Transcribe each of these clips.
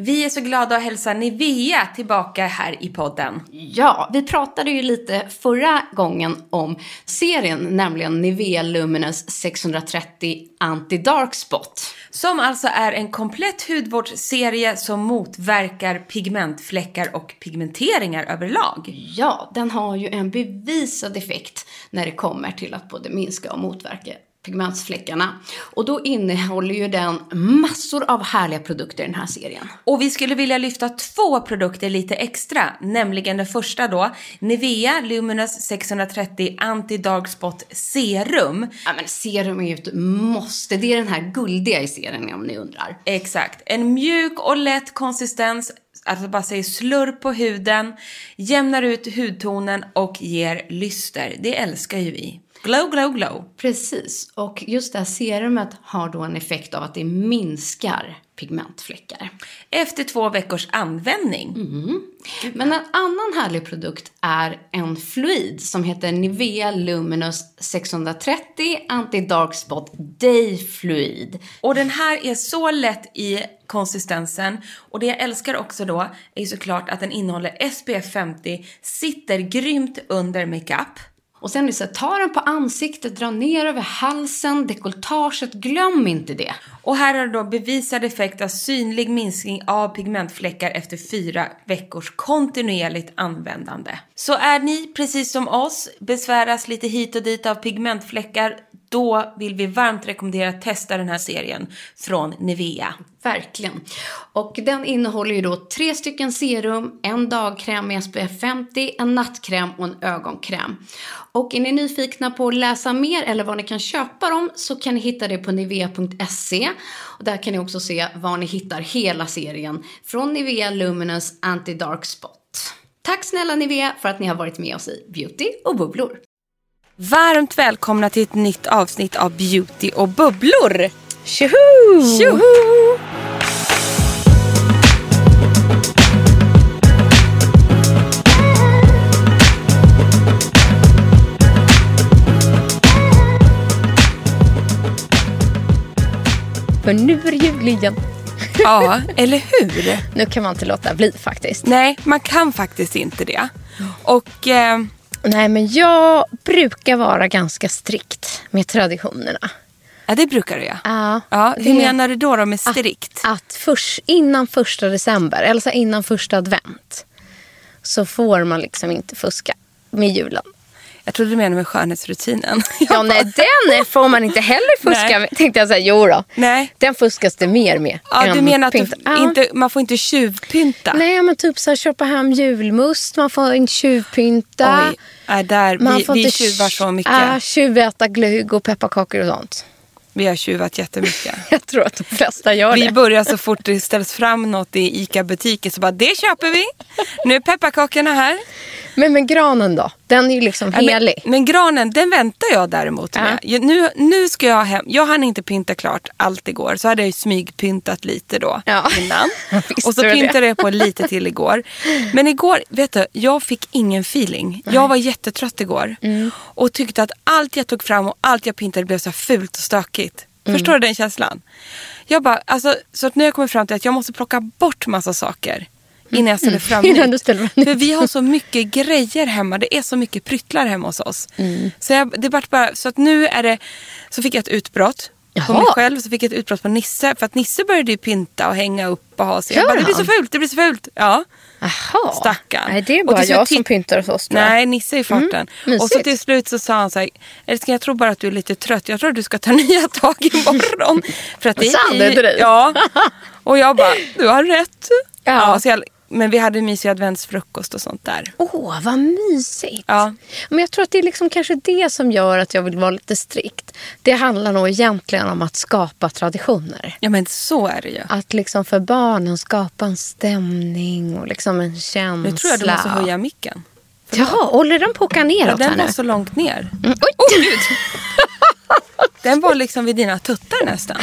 Vi är så glada att hälsa Nivea tillbaka här i podden. Ja, vi pratade ju lite förra gången om serien, nämligen Nivea Luminous 630 Anti-Dark Spot. Som alltså är en komplett hudvårdsserie som motverkar pigmentfläckar och pigmenteringar överlag. Ja, den har ju en bevisad effekt när det kommer till att både minska och motverka pigmentsfläckarna. Och då innehåller ju den massor av härliga produkter i den här serien. Och vi skulle vilja lyfta två produkter lite extra, nämligen den första då, Nivea Luminous 630 Anti-Dark Spot Serum. Ja men serum är ju ett måste, det är den här guldiga i serien om ni undrar. Exakt, en mjuk och lätt konsistens alltså bara säger slurr på huden, jämnar ut hudtonen och ger lyster. Det älskar ju vi. Glow, glow, glow. Precis, och just det här serumet har då en effekt av att det minskar pigmentfläckar. Efter två veckors användning. Mm. Men en annan härlig produkt är en fluid som heter Nivea Luminous 630 Anti-Dark Spot Day Fluid. Och den här är så lätt i konsistensen och det jag älskar också då är såklart att den innehåller SPF 50, sitter grymt under makeup. Och sen är det så här, ta den på ansiktet, dra ner över halsen, dekolletaget, glöm inte det. Och här har du då bevisad effekt av synlig minskning av pigmentfläckar efter fyra veckors kontinuerligt användande. Så är ni, precis som oss, besväras lite hit och dit av pigmentfläckar, då vill vi varmt rekommendera att testa den här serien från Nivea. Verkligen. Och den innehåller ju då tre stycken serum, en dagkräm med SPF 50, en nattkräm och en ögonkräm. Och är ni nyfikna på att läsa mer eller var ni kan köpa dem så kan ni hitta det på nivea.se. Och där kan ni också se var ni hittar hela serien från Nivea Luminous Anti-Dark Spot. Tack snälla Nivea för att ni har varit med oss i Beauty och bubblor. Varmt välkomna till ett nytt avsnitt av Beauty och bubblor! Tjoho! Tjoho! För nu är det jul igen. Ja, eller hur? Nu kan man inte låta bli faktiskt. Nej, man kan faktiskt inte det. Och... Eh, Nej, men jag brukar vara ganska strikt med traditionerna. ja, det brukar du ja. Ja, ja hur menar du då, då med strikt? Att, att först, innan första december, eller så innan första advent, så får man liksom inte fuska med julen. Jag trodde du menade med skönhetsrutinen. Ja, nej, den får man inte heller fuska Nej. med. Tänkte jag säga, jo då. Nej. Den fuskas det mer med. Ja, du menar att du inte, man får inte tjuvpynta? Nej, men typ så här, köpa hem julmust, man får inte tjuvpynta. Oj, är där, Man vi, får vi inte tjuvar så mycket. Ja, tjuväta glögg och pepparkakor och sånt. Vi har tjuvat jättemycket. Jag tror att de flesta gör Vi det. börjar så fort det ställs fram något i ICA-butiken så bara det köper vi. Nu är pepparkakorna här. Men med granen då? Den är ju liksom Ja, helig. Men, men granen, den väntar jag däremot med. Jag, nu, nu ska jag hem. Jag hann inte pynta klart allt igår. Så hade jag ju smygpyntat lite då Ja. innan. Och så det? pyntade jag på lite till igår. Men igår, vet du, jag fick ingen feeling. Jag var jättetrött igår. Mm. Och tyckte att allt jag tog fram och allt jag pyntade blev så fult och stökigt. Mm. Förstår du den känslan? Jag bara, alltså, så att nu har jag kommit fram till att jag måste plocka bort massa saker. Innan jag ställer fram Mm. Innan du ställer fram För vi har så mycket grejer hemma. Det är så mycket pryttlar hemma hos oss. Mm. Så, jag, det vart bara, så att nu är det, så fick jag ett utbrott på Jaha. mig själv. Så fick jag ett utbrott på Nisse. För att Nisse började ju pynta och hänga upp och ha sig. Jag bara, det blir så fult, det blir så fult. Ja. Jaha. Stackarn. Nej, det är bara jag som pyntar hos oss. Nej, Nisse är i farten. Mm, och så till slut så sa han så här, älskling jag tror bara att du är lite trött. Jag tror att du ska ta nya tag imorgon. För att det Sa han är det till dig? Ja. Och jag bara, du har rätt. Ja. så jag, men vi hade mysig adventsfrukost och sånt där. Åh, vad mysigt. Ja. Men jag tror att det är liksom kanske det som gör att jag vill vara lite strikt. Det handlar nog egentligen om att skapa traditioner. Ja men så är det ju. Att liksom för barnen skapa en stämning och liksom en känsla. Nu tror jag du måste höja micken. Jaha, håller den på att åka Ja, neråt här den nu? var så långt ner. Mm, oj. Oh, Gud. Den var liksom vid dina tuttar nästan.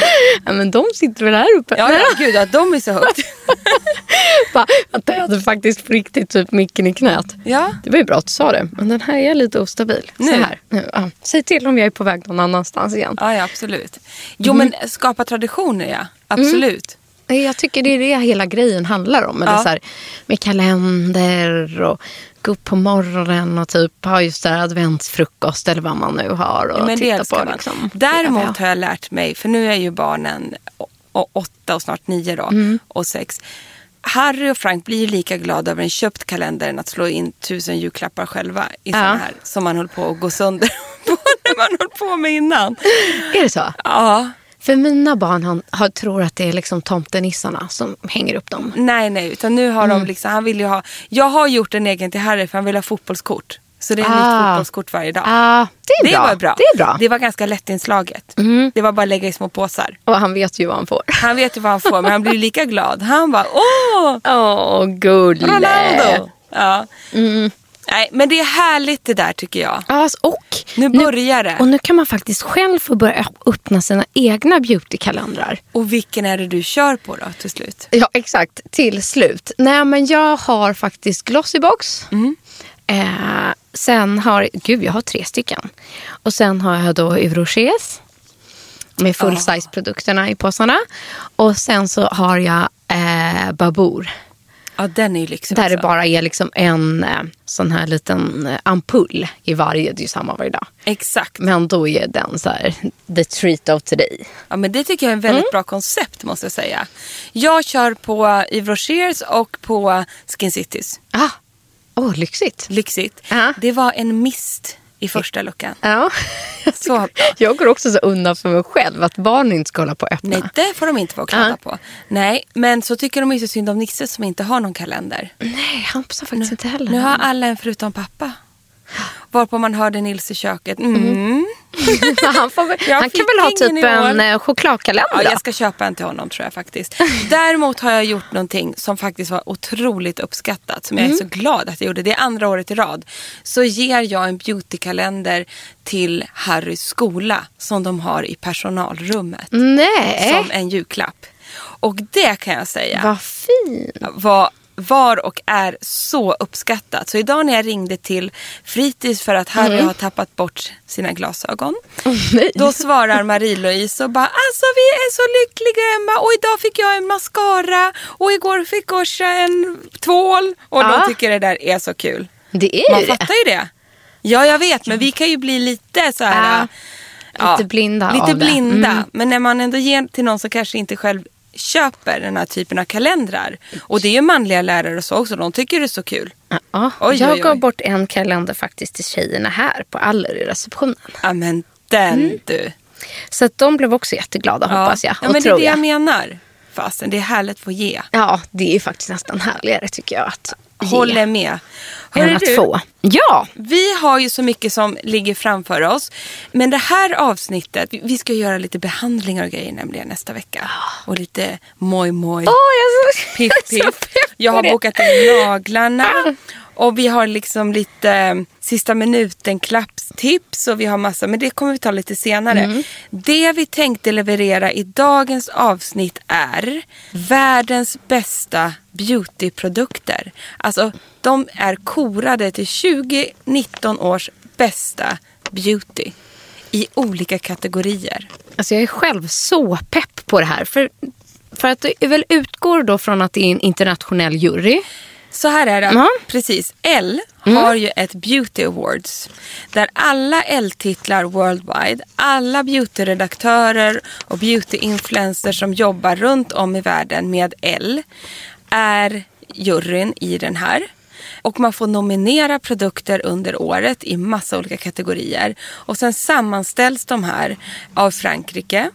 Ja, men de sitter väl här uppe? Ja, ja gud att de är så högt. Vänta, jag hade faktiskt på riktigt typ micken i knät. Ja. Det var ju bra att du sa det, men den här är lite ostabil. Så Nu? här. Nu, ja. Säg till om jag är på väg någon annanstans igen. Ja, ja absolut. Jo Mm. men skapa traditioner ja. Absolut. Nej, Jag tycker det är det hela grejen handlar om. Eller Ja. så här, med kalender och gå upp på morgonen och typ ha just där adventsfrukost eller vad man nu har och Ja, men det titta älskar på. man. Liksom. Däremot Ja, har jag lärt mig, för nu är ju barnen åtta och snart nio då, Mm. och sex. Harry och Frank blir ju lika glada över en köpt kalender än att slå in tusen julklappar själva i såna här som man höll på att gå sönder på när man höll på med innan. Är det så? Ja, För mina barn han, har, tror att det är liksom tomtenissarna som hänger upp dem. nej nej, utan nu har Mm. de liksom, han vill ju ha, jag har gjort en egen till Harry för han vill ha fotbollskort. Så det är Ah. nytt fotbollskort varje dag. Ah, det är bra. var bra. Det är bra. Mm. Det var ganska lättinslaget. Det var bara att lägga i små påsar. Och han vet ju vad han får. Han vet ju vad han får men han blir lika glad. Han bara åh, Åh, gulle. Ronaldo. Ja. Nej, men det är härligt det där tycker jag. Ja, alltså, och Nu börjar det. Och nu kan man faktiskt själv få börja öppna sina egna beautykalendrar. Och vilken är det du kör på då till slut? Ja, exakt. Till slut. Nej, men jag har faktiskt Glossybox. Mm. Eh, sen har, gud jag har tre stycken. Och sen har jag då Eurochés. Med full size produkterna i påsarna. Och sen så har jag eh, Babour. Ja, den är ju lyxig Där det bara är liksom en eh, sån här liten eh, ampull i varje. Det är ju samma varje dag. Exakt. Men då är den så här, the treat of today. Ja, men det tycker jag är en väldigt bra koncept måste jag säga. Jag kör på Yves Rochers och på Skin Cities. Ah, åh, lyxigt. Lyxigt. Ja. Det var en mist i första luckan. Ja. Så bra. Jag går också så undan för mig själv att barnen inte ska hålla på och öppna. Nej, det får de inte vara kladda Ja. på. Nej, men så tycker de ju så synd om Nisse som inte har någon kalender. Nej, Hampus har faktiskt inte heller Nu har alla en förutom pappa. Varpå man hörde Nils i köket. Mm. han, får, han kan väl ha typ en eh, chokladkalender Ja, jag ska köpa en till honom tror jag faktiskt. Däremot har jag gjort någonting som faktiskt var otroligt uppskattat. Som jag är så glad att jag gjorde. Det är andra året i rad. Så ger jag en beautykalender till Harrys skola. Som de har i personalrummet. Nej, Som en julklapp. Och det kan jag säga vad fint. var, var och är så uppskattat. Så idag när jag ringde till fritids för att Harry har tappat bort sina glasögon. nej. Då svarar Marie-Louise och bara alltså vi är så lyckliga Emma och idag fick jag en mascara och igår fick Orsa en tvål. Och Ja. de tycker det där är så kul. Det är Man det. fattar ju det. Ja jag vet men vi kan ju bli lite så här. Ja, lite blinda Lite av det. blinda. Mm. Men när man ändå ger till någon som kanske inte själv köper den här typen av kalendrar. Och det är ju manliga lärare och så också. De tycker det är så kul. Ja, Oj, jag oj, gav bort en kalender faktiskt till tjejerna här på Aller i receptionen. Ja men den Mm. du. Så att de blev också jätteglada hoppas jag. Ja men det är det jag jag. menar. Fasten det är härligt att få ge. Ja, det är faktiskt nästan härligare tycker jag att Håller med. än Hörru att du, få. Ja, Vi har ju så mycket som ligger framför oss. Men det här avsnittet, vi- ska göra lite behandlingar och grejer nämligen nästa vecka. Och lite moj moj. Åh, jag är så, Piff piff. Jag har bokat in naglarna. Och vi har liksom lite eh, sista minuten klappstips och vi har massa, men det kommer vi ta lite senare. Mm. Det vi tänkte leverera i dagens avsnitt är världens bästa beautyprodukter. Alltså de är korade till 2019 års bästa beauty i olika kategorier. Alltså jag är själv så pepp på det här. För, för att det väl utgår då från att det är en internationell jury. Så här är det. Ja. Precis. L har ju ett Beauty Awards. Där alla L-titlar worldwide, alla beautyredaktörer och beauty-influencers som jobbar runt om i världen med L är juryn i den här. Och man får nominera produkter under året i massa olika kategorier. Och sen sammanställs de här av Frankrike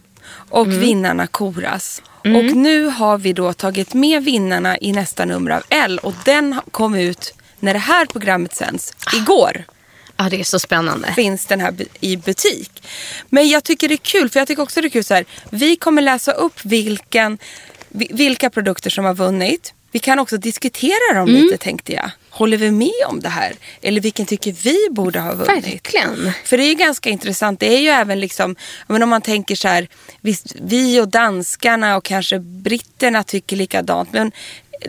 och vinnarna koras. Och nu har vi då tagit med vinnarna i nästa nummer av L och den kom ut när det här programmet sänds igår. Ja, det är så spännande. Finns den här i butik. Men jag tycker det är kul, för jag tycker också det är kul så här. Vi kommer läsa upp vilken, vi- vilka produkter som har vunnit. Vi kan också diskutera dem lite tänkte jag. Håller vi med om det här? Eller vilken tycker vi borde ha vunnit? Verkligen. För det är ju ganska intressant. Det är ju även liksom, menar om man tänker så här, visst, vi och danskarna och kanske britterna tycker likadant. Men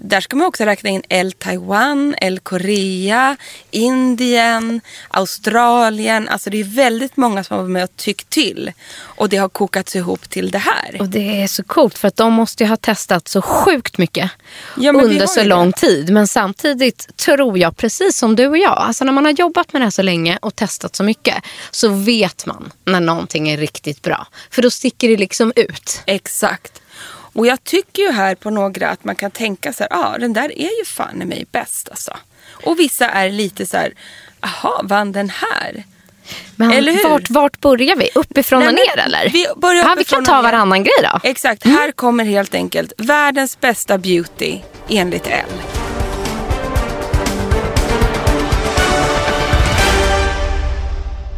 där ska man också räkna in El Taiwan, El Korea, Indien, Australien. Alltså det är väldigt många som har varit med och tyckt till. Och det har kokats ihop till det här. Och det är så coolt för att de måste ju ha testat så sjukt mycket Ja, under så ju det. lång tid. Men samtidigt tror jag, precis som du och jag, alltså när man har jobbat med det här så länge och testat så mycket så vet man när någonting är riktigt bra. För då sticker det liksom ut. Exakt. Och jag tycker ju här på några att man kan tänka så här, ja ah, den där är ju fan i mig bäst alltså. Och vissa är lite så här, jaha vann den här? Men Eller hur? Vart, vart börjar vi? Uppifrån Nej, och ner eller? vi börjar ja, vi kan ta varannan grej då. Exakt, här kommer helt enkelt världens bästa beauty enligt L.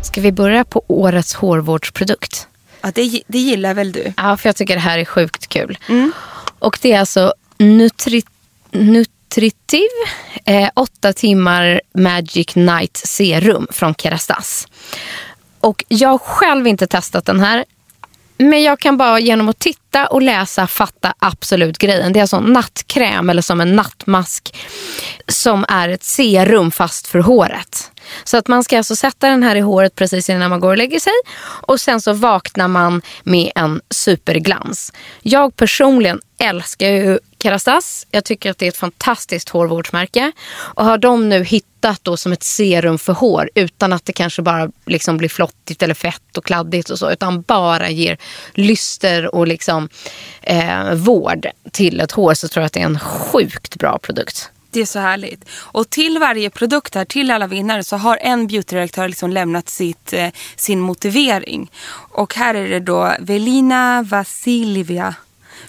Ska vi börja på årets hårvårdsprodukt? Ja, det, det gillar väl du? Ja, för jag tycker det här är sjukt kul. Mm. Och det är alltså Nutri Nutritiv eh, 8 timmar Magic Night Serum från Kerastas. Och jag har själv inte testat den här. Men jag kan bara genom att titta och läsa fatta absolut grejen. Det är alltså en nattkräm eller som en nattmask som är ett serum fast för håret. Så att man ska alltså sätta den här i håret precis innan man går och lägger sig. Och sen så vaknar man med en superglans. Jag personligen älskar ju Kerastas. Jag tycker att det är ett fantastiskt hårvårdsmärke. Och har de nu hittat då som ett serum för hår utan att det kanske bara liksom blir flottigt eller fett och kladdigt och så. Utan bara ger lyster och liksom eh, vård till ett hår så tror jag att det är en sjukt bra produkt. Det är så härligt. Och till varje produkt här, till alla vinnare, så har en beautyredaktör liksom lämnat sitt, eh, sin motivering. Och här är det då Velina Vasiljevia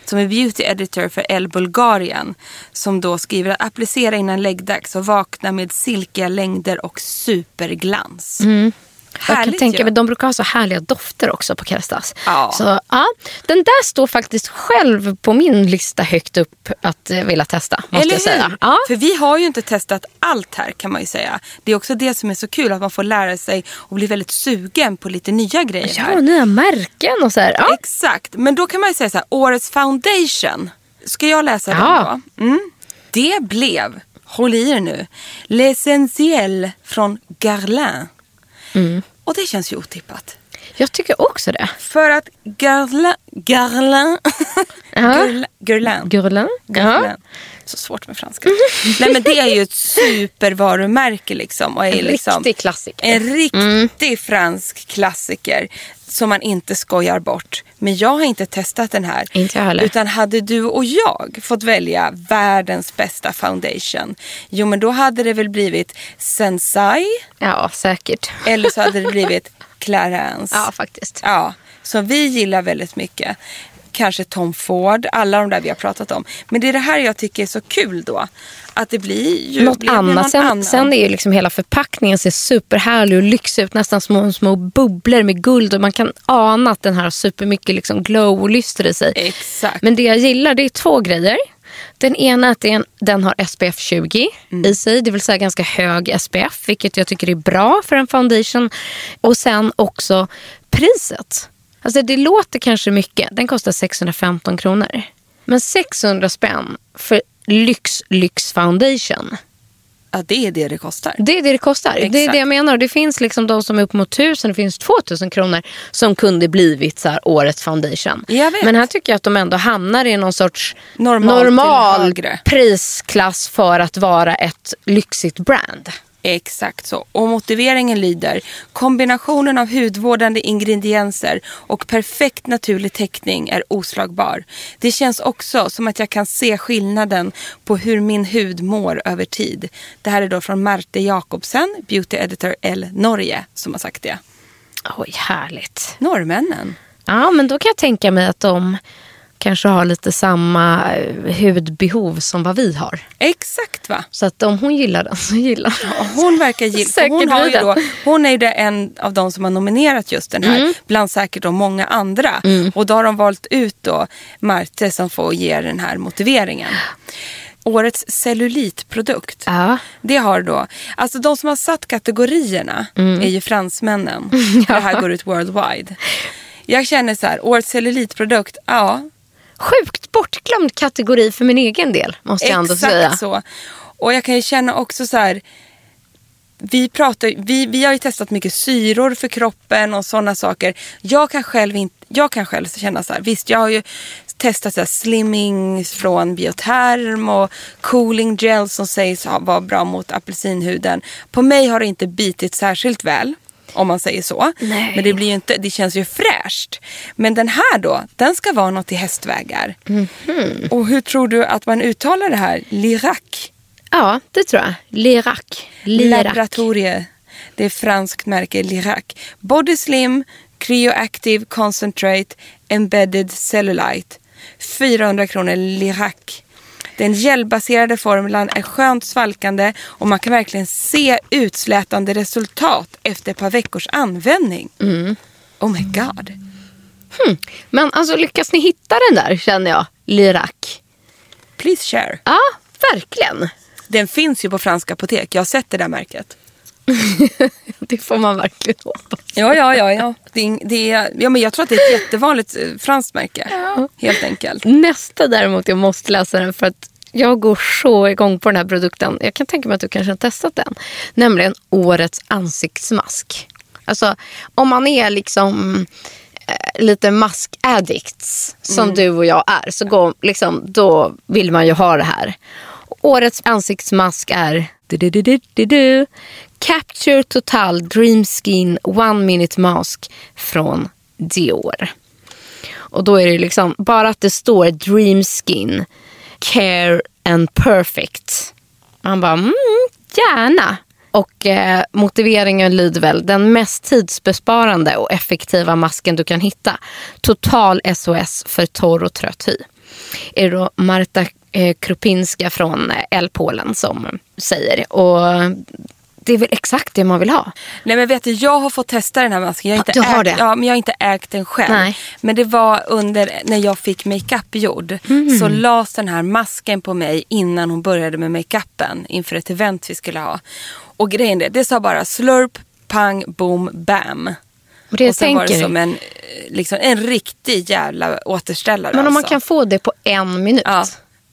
som är beauty editor för El Bulgarien. Som då skriver att applicera innan läggdags och vakna med silkiga längder och superglans. Mm. Jag kan Härligt tänka mig, de brukar ha så härliga dofter också på Kerastas. Ja. Så, ja, den där står faktiskt själv på min lista högt upp att eh, vilja testa. Måste Eller jag säga. hur? Ja. För vi har ju inte testat allt här kan man ju säga. Det är också det som är så kul att man får lära sig och bli väldigt sugen på lite nya grejer Ja, här. nya märken och så här. Ja. Exakt, men då kan man ju säga så här, årets foundation. Ska jag läsa Ja. den då? Mm. Det blev, håll i er nu, L'Essentiel från Guerlain. Mm. Och det känns ju otippat. Jag tycker också det. För att Guerlain, Guerlain, Gurlen. Ja. Guerlain. Så svårt med franska. Nej men det är ju ett supervarumärke liksom. Och är En liksom riktig klassiker. En riktig fransk klassiker som man inte skojar bort. Men jag har inte testat den här. Inte jag heller. Utan hade du och jag fått välja världens bästa foundation. Jo men då hade det väl blivit Sensai. ja, säkert. Eller så hade det blivit Clarence. Ja, faktiskt. Ja, som vi gillar väldigt mycket. Kanske Tom Ford, alla de där vi har pratat om. Men det är det här jag tycker är så kul då. Att det blir ju... Något ju annat. någon Sen, annan. sen är ju liksom hela förpackningen ser superhärlig och lyxig ut. Nästan små, små bubblor med guld. Och man kan ana att den här har supermycket liksom glow och lyster i sig. Exakt. Men det jag gillar det är två grejer. Den ena är att den, den har SPF 20 i sig, det vill säga ganska hög SPF, vilket jag tycker är bra för en foundation. Och sen också priset. Alltså det låter kanske mycket, den kostar 615 kronor. Men 600 spänn för lyx, lyx foundation. Ja, det är det det kostar. Det är det det kostar. Det är Exakt. det jag menar. Det finns liksom de som är upp mot 1000, det finns 2000 kronor som kunde blivit så här årets foundation. Men här tycker jag att de ändå hamnar i någon sorts Normal normal prisklass för att vara ett lyxigt brand. Exakt så. Och motiveringen lyder kombinationen av hudvårdande ingredienser och perfekt naturlig täckning är oslagbar. Det känns också som att jag kan se skillnaden på hur min hud mår över tid. Det här är då från Marte Jakobsen, Beauty Editor L Norge, som har sagt det. Oj, härligt. Norrmännen. Ja, men då kan jag tänka mig att de kanske har lite samma eh, hudbehov som vad vi har. Exakt va? Så att om hon gillar den så gillar Och Hon verkar gilla, hon, har ju då, hon är ju en av de som har nominerat just den här. Mm. Bland säkert då många andra. Och då har de valt ut då Marte som får ge den här motiveringen. Årets cellulitprodukt. Ja. Det har då, alltså de som har satt kategorierna Mm. är ju fransmännen. Det här går ut worldwide. Jag känner så här, årets cellulitprodukt, ja Sjukt bortglömd kategori för min egen del, måste jag ändå Exakt säga. så. Och jag kan ju känna också så här. Vi, pratar, vi, vi har ju testat mycket syror för kroppen och sådana saker. Jag kan själv, inte, jag kan själv känna så här. Visst, jag har ju testat så här slimming från Bioterm och cooling gel som sägs vara bra mot apelsinhuden. På mig har det inte bitit särskilt väl. Om man säger så. Nej. Men det, blir inte, det känns ju fräscht. Men den här då, den ska vara något i hästvägar. Och hur tror du att man uttalar det här? Lirac? Ja, det tror jag. Lirac. Lirac. Laboratorie. Det är franskt märke Lirac. Body Slim, Cryoactive Concentrate, Embedded Cellulite. 400 kronor Lirac. Den gelbaserade formulan är skönt svalkande och man kan verkligen se utslätande resultat efter ett par veckors användning. Oh my god. Men alltså lyckas ni hitta den där känner jag. Lirac. Please share. Ja, verkligen. Den finns ju på franska apotek. Jag har sett det där märket. Det får man verkligen hoppas. Ja, ja, ja. ja. Det är, det ja men jag tror att det är ett jättevanligt eh, franskt märke. Helt enkelt. Nästa däremot, jag måste läsa den för att jag går så igång på den här produkten. Jag kan tänka mig att du kanske har testat den. Nämligen årets ansiktsmask. Alltså om man är liksom eh, lite mask-addicts som du och jag är så går, liksom, då vill man ju ha det här. Årets ansiktsmask är du, du, du, du, du, du, Capture Total Dream Skin One Minute Mask från Dior. Och då är det liksom bara att det står Dream Skin, Care and Perfect. Han bara, mm, gärna. Och eh, motiveringen lyder väl, den mest tidsbesparande och effektiva masken du kan hitta. Total SOS för torr och trött hy. Är det då Marta eh, Krupinska från eh, El Polen som säger. Och det är väl exakt det man vill ha. Nej men vet du, jag har fått testa den här masken. Jag har inte du har ägt, det? Ja, men jag har inte ägt den själv. Nej. Men det var under när jag fick makeup gjord. Mm. Så lades den här masken på mig innan hon började med makeupen inför ett event vi skulle ha. Och grejen är, det sa bara slurp, pang, boom, bam. Och det och sen var det som en, liksom, en riktig jävla återställare. Men om man alltså. kan få det på en minut. Ja,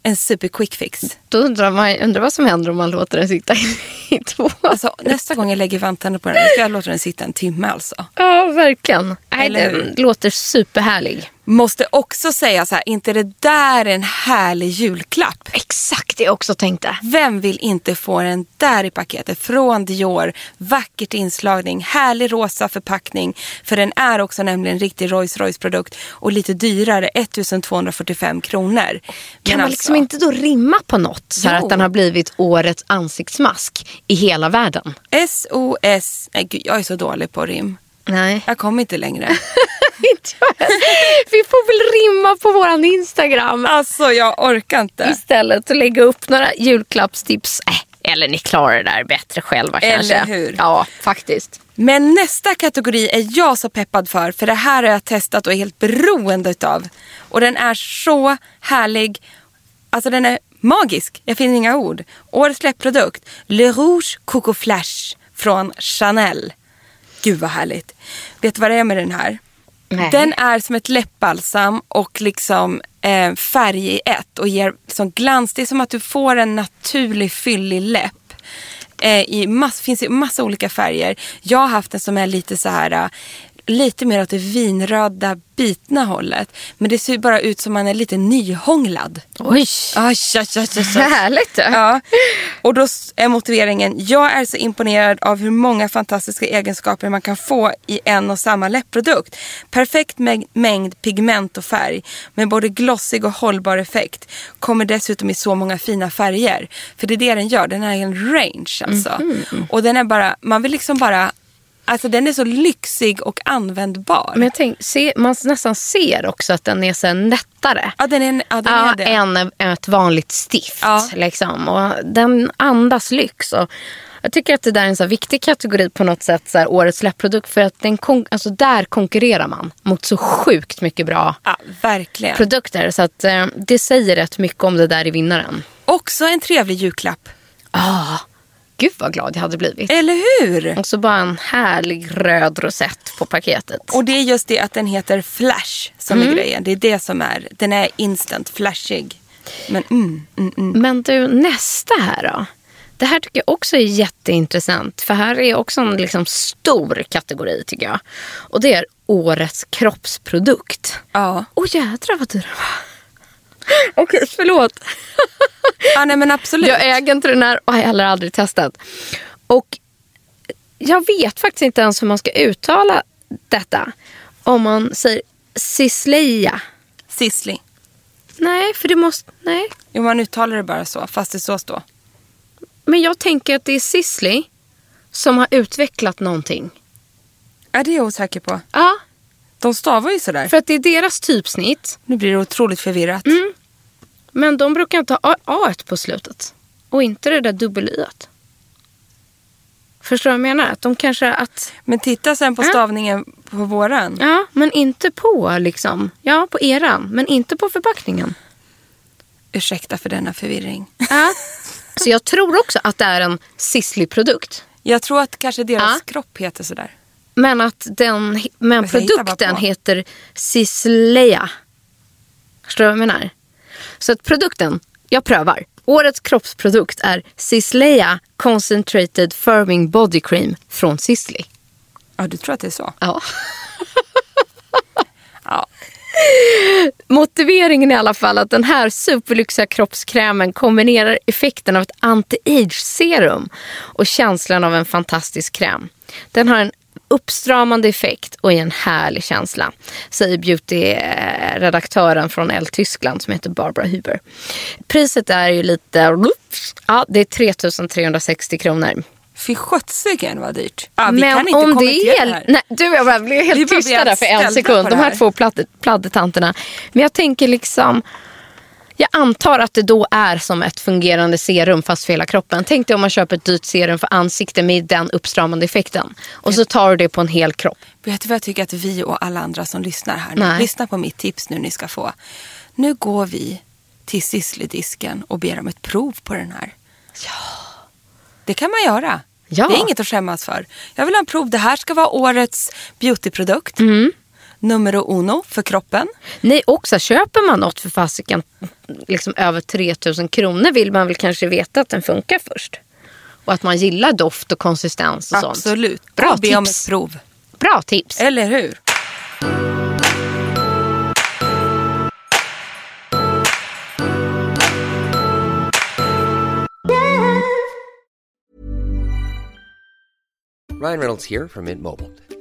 en super quick fix. Då undrar man undrar vad som händer om man låter den sitta i två. Alltså, nästa gång jag lägger vantarna på den, ska jag låta den sitta en timme alltså. Ja, verkligen. Nej, Eller den låter superhärlig. Måste också säga så här, inte det där en härlig julklapp? Exakt det jag också tänkte. Vem vill inte få den där i paketet från Dior? Vackert inslagning, härlig rosa förpackning. För den är också nämligen en riktig Rolls Royce produkt och lite dyrare, 1245 kronor. Kan Men man alltså, liksom inte då rimma på något? Så att den har blivit årets ansiktsmask i hela världen. SOS, nej gud jag är så dålig på rim. Nej. Jag kommer inte längre. Inte jag. Vi får väl rimma på våran Instagram alltså jag orkar inte. istället och lägga upp några julklappstips. Äh, eller ni klarar det där bättre själva Eller kanske. hur? Ja, faktiskt. Men nästa kategori är jag så peppad för. För det här har jag testat och är helt beroende utav. Och den är så härlig. Alltså den är magisk. Jag finner inga ord. Årets släppprodukt. Le Rouge Coco Flash från Chanel. Gud vad härligt. Vet du vad det är med den här? Nej. Den är som ett läppbalsam och liksom eh, färg i ett och ger liksom glans. Det är som att du får en naturlig fyllig läpp. Eh, i mass, finns i massa olika färger. Jag har haft en som är lite så här eh, lite mer åt det vinröda bitna hållet. Men det ser bara ut som man är lite nyhånglad. Oj! Aj, aj, aj, aj. Härligt! Ja. Och då är motiveringen, jag är så imponerad av hur många fantastiska egenskaper man kan få i en och samma läppprodukt. Perfekt mäng- mängd pigment och färg med både glossig och hållbar effekt. Kommer dessutom i så många fina färger. För det är det den gör, den har en range alltså. Och den är bara, man vill liksom bara, alltså den är så lyxig och användbar. Men jag tänk, se, man nästan ser också att den är så nättare. ja, den är, ja, den Ja, är det. än ett vanligt stift. Ja. Liksom. Och den andas lyx. Och jag tycker att det där är en så viktig kategori på något sätt. Så här, årets släppprodukt. För att den alltså, där konkurrerar man mot så sjukt mycket bra Ja, verkligen. produkter. Så att, eh, det säger rätt mycket om det där i vinnaren. Också en trevlig julklapp. Ah, gud vad glad jag hade blivit. Eller hur? Och så bara en härlig röd rosett på paketet. Och det är just det att den heter Flash som är grejen. Det är det som är, den är instant flashig. Men mm, mm, mm. Men du, nästa här då. Det här tycker jag också är jätteintressant. För här är också en liksom stor kategori tycker jag. Och det är årets kroppsprodukt. Ja. Åh jädrar vad dyr den var. Okej, förlåt. ja, nej men absolut. Jag äger inte den här och har heller aldrig testat. Och jag vet faktiskt inte ens hur man ska uttala detta. Om man säger Cisleia. Sisley. Nej, för det måste... Nej. Jo, man uttalar det bara så, fast det så står. Men jag tänker att det är Sisley som har utvecklat någonting. Ja, det är jag osäker på. Ja, De stavar ju sådär. för att det är deras typsnitt. Nu blir det otroligt förvirrat. Men de brukar inte ha A på slutet. Och inte det där dubbel y Förstår du vad jag menar? Att de kanske att... Men titta sen på stavningen på våran. Ja, men inte på liksom. Ja, på eran. Men inte på förpackningen. Ursäkta för denna förvirring. Ja. Så jag tror också att det är en Sisley-produkt. Jag tror att kanske deras Ja. kropp heter sådär. Men att den, men produkten heter Cisleia. Förstår du vad jag menar? Så att produkten, jag prövar. Årets kroppsprodukt är Cisleia Concentrated Firming Body Cream från Sisley. Ja, du tror att det är så? Ja. Ja. Motiveringen är i alla fall att den här superlyxiga kroppskrämen kombinerar effekten av ett anti-age serum och känslan av en fantastisk kräm. Den har en uppstramande effekt och är en härlig känsla, säger beauty-redaktören från L Tyskland som heter Barbara Huber. Priset är ju lite, ja det är 3360 kronor. Fy sjuttsiken vad dyrt. Ja, vi Men kan inte om det är... det här. Nej, du jag blev helt tysta där för en sekund. De här. två pladd- pladdetanterna. Men jag tänker liksom... Jag antar att det då är som ett fungerande serum fast för hela kroppen. Tänk dig om man köper ett dyrt serum för ansikte med den uppstramande effekten. Och så tar du det på en hel kropp. Vet du vad jag tycker att vi och alla andra som lyssnar här nu, Nej. lyssna på mitt tips nu ni ska få. Nu går vi till Sisley-disken och ber om ett prov på den här. Ja. Det kan man göra. Ja. Det är inget att skämmas för. Jag vill ha en prov. Det här ska vara årets beautyprodukt. Mm. Numero uno för kroppen. Nej, också köper man något för fasiken liksom över 3000 kronor vill man väl kanske veta att den funkar först. Och att man gillar doft och konsistens och sånt. Absolut. Bra och be om tips. ett prov. Bra tips. Eller hur? Ryan Reynolds here from Mint Mobile.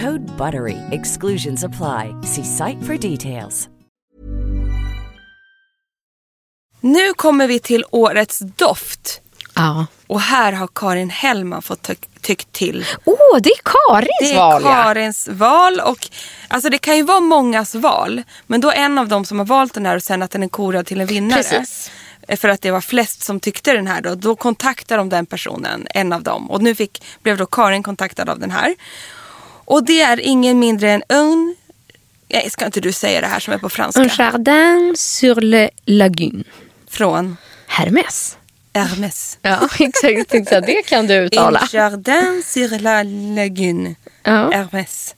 Code BUTTERY. Exclusions apply. See site for details. Nu kommer vi till årets doft. Ja. Och här har Karin Hellman fått ty tyckt till. Åh, oh, det är Karins Det är val ja. Karins val. Och, alltså det kan ju vara mångas val. Men då en av dem som har valt den här och sen att den är korad till en vinnare. Precis. För att det var flest som tyckte den här då. Då kontaktar de den personen, en av dem. Och nu fick, blev då Karin kontaktad av den här. Och det är ingen mindre än un... Nej, ska inte du säga det här som är på franska? Un jardin sur le lagune. Från Hermes. Hermes. Ja, exakt. exakt. Det kan du uttala. Un jardin sur la lagune. Ja. Hermes.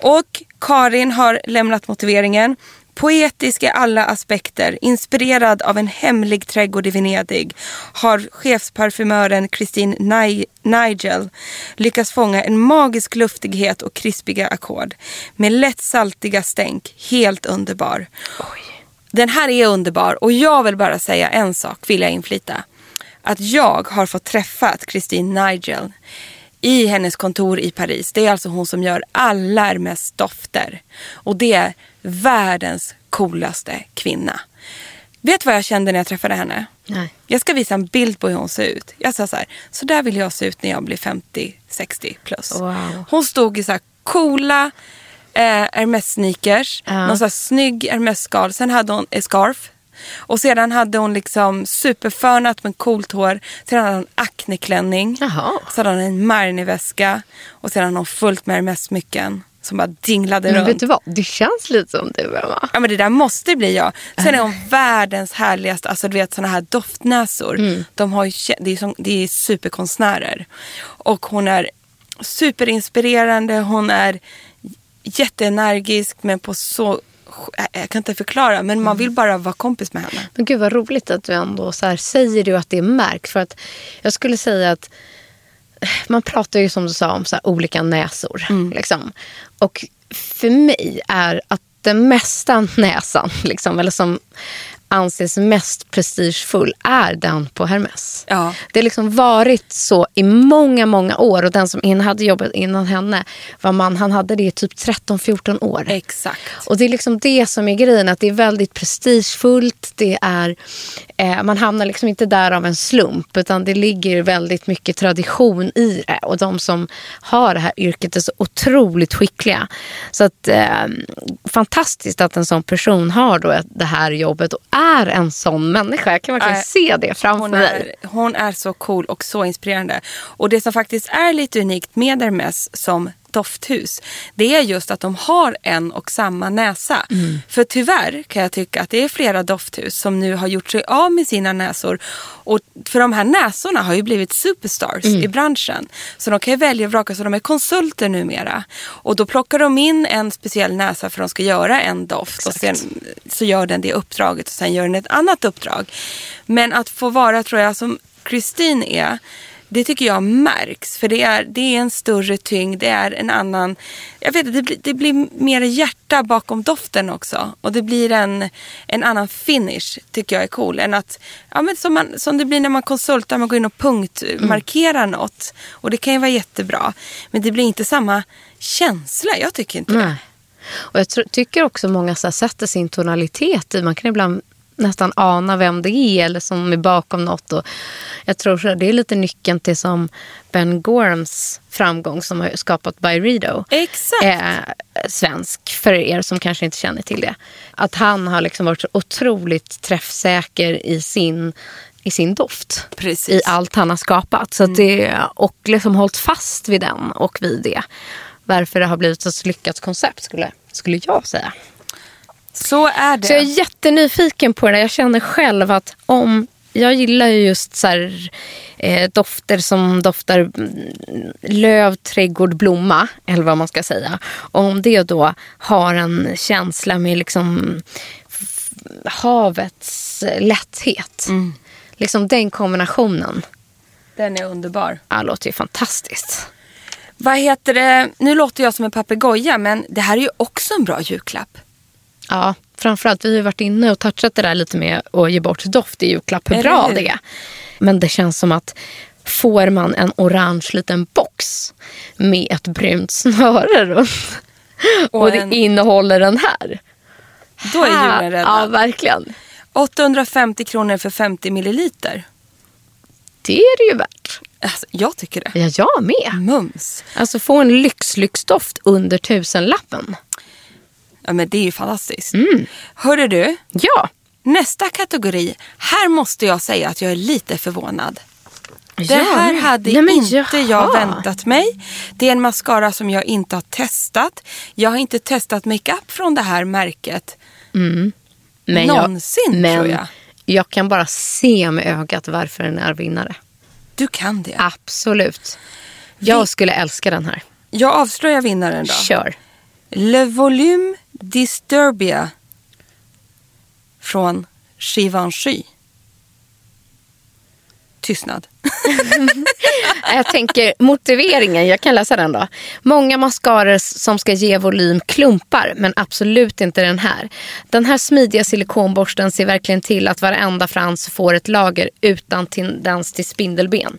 Och Karin har lämnat motiveringen. Poetisk i alla aspekter, inspirerad av en hemlig trädgård i Venedig har chefsparfymören Christine Ni- Nigel lyckats fånga en magisk luftighet och krispiga ackord med lätt saltiga stänk. Helt underbar. Den här är underbar och jag vill bara säga en sak, vill jag inflita. Att jag har fått träffa Christine Nigel i hennes kontor i Paris. Det är alltså hon som gör alla Hermes dofter. Och det är världens coolaste kvinna. Vet du vad jag kände när jag träffade henne? Nej. Jag ska visa en bild på hur hon ser ut. Jag sa så här, så där vill jag se ut när jag blir 50-60 plus. Wow. Hon stod i så här coola eh, Hermes-sneakers, Ja. någon så här snygg Hermes-skal. Sen hade hon en scarf. Och sedan hade hon liksom superfönat med coolt hår. Sedan hade hon akneklänning. Jaha. Så hade hon en Marni-väska. Och sedan hade hon fullt med Hermes-smycken som bara dinglade Men runt. vet du vad? Det känns lite som du, Emma. Ja men det där måste bli jag. Sen är hon världens härligaste, alltså du vet såna här doftnäsor. De har ju, det, är som, det är superkonstnärer. Och hon är superinspirerande, hon är jätteenergisk men på så, jag kan inte förklara men man vill bara vara kompis med henne. Men gud vad roligt att du ändå så här, säger och att det märks. För att jag skulle säga att man pratar ju som du sa om så olika näsor. Liksom. Och för mig är att den mesta näsan, liksom, eller som anses mest prestigefull, är den på Hermes. Ja. Det har liksom varit så i många, många år. Och den som in hade jobbat innan henne var man, han hade det i typ 13-14 år. Exakt. Och det är liksom det som är grejen, att det är väldigt prestigefullt. Det är, eh, man hamnar liksom inte där av en slump, utan det ligger väldigt mycket tradition i det. Och de som har det här yrket är så otroligt skickliga. Så att, eh, fantastiskt att en sån person har då det här jobbet och är en sån människa. Jag kan verkligen Äh, se det framför Hon mig. är, hon är så cool och så inspirerande. Och det som faktiskt är lite unikt med Hermes som dofthus, det är just att de har en och samma näsa. Mm. För tyvärr kan jag tycka att det är flera dofthus som nu har gjort sig av med sina näsor. Och för de här näsorna har ju blivit superstars Mm. i branschen. Så de kan ju välja och vraka, så de är konsulter numera. Och då plockar de in en speciell näsa för att de ska göra en doft. Och sen så gör den det uppdraget och sen gör den ett annat uppdrag. Men att få vara, tror jag, som Christine är, det tycker jag märks. För det är, det är en större tyngd, det är en annan... Jag vet inte, det blir, det blir mer hjärta bakom doften också. Och det blir en, en annan finish, tycker jag är cool. Än att, ja, men som, man, som det blir när man konsultar, man går in och punktmarkerar något. Och det kan ju vara jättebra. Men det blir inte samma känsla, jag tycker inte det. Nej. Och jag tycker också många så här, sätter sin tonalitet i. Man kan ibland nästan ana vem det är eller som är bakom något. Och jag tror så det är lite nyckeln till som Ben Gorhams framgång som har skapat Byredo. Exakt. är svensk, för er som kanske inte känner till det. Att han har liksom varit så otroligt träffsäker i sin, i sin doft. Precis. I allt han har skapat. Så att det, och liksom hållit fast vid den och vid det. Varför det har blivit ett så lyckat koncept skulle, skulle jag säga. Så är det. Så jag är jättenyfiken på det. Jag känner själv att om jag gillar ju just så här, eh, dofter som doftar mm, löv, trädgård, blomma. Eller vad man ska säga. Och om det då har en känsla med liksom havets lätthet. Liksom den kombinationen. Den är underbar. Ja, låter ju fantastiskt. Vad heter det? Nu låter jag som en papegoja men det här är ju också en bra julklapp. Ja, framförallt vi har ju varit inne och touchat det där lite med att ge bort doft i julklapp. Hur bra det är. Men det känns som att får man en orange liten box med ett brunt snöre runt och, Och det en- innehåller den här. Då är julen Ja, räddad. verkligen. 850 kronor för 50 milliliter. Det är det ju värt. Alltså, jag tycker det. Ja, jag med. Mums. Alltså få en lyxlyxdoft under tusenlappen. Ja, men det är ju fantastiskt. Mm. Hörru du, Ja. nästa kategori. Här måste jag säga att jag är lite förvånad. Det Ja, här hade men inte jaha. jag väntat mig. Det är en mascara som jag inte har testat. Jag har inte testat makeup från det här märket. Men Någonsin, jag, men tror jag. jag kan bara se med ögat varför den är vinnare. Du kan det. Absolut. Jag skulle älska den här. Jag avslöjar vinnaren då. Kör. Le Volume Disturbia från Givenchy. Tystnad. Jag tänker motiveringen, jag kan läsa den då. Många mascaror som ska ge volym klumpar, men absolut inte den här. Den här smidiga silikonborsten ser verkligen till att varenda frans får ett lager utan tendens till spindelben.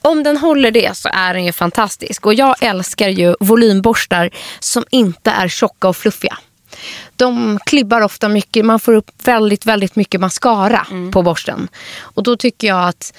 Om den håller det så är den ju fantastisk. Och jag älskar ju volymborstar som inte är tjocka och fluffiga. De klibbar ofta mycket, man får upp väldigt, väldigt mycket mascara på borsten. Och då tycker jag att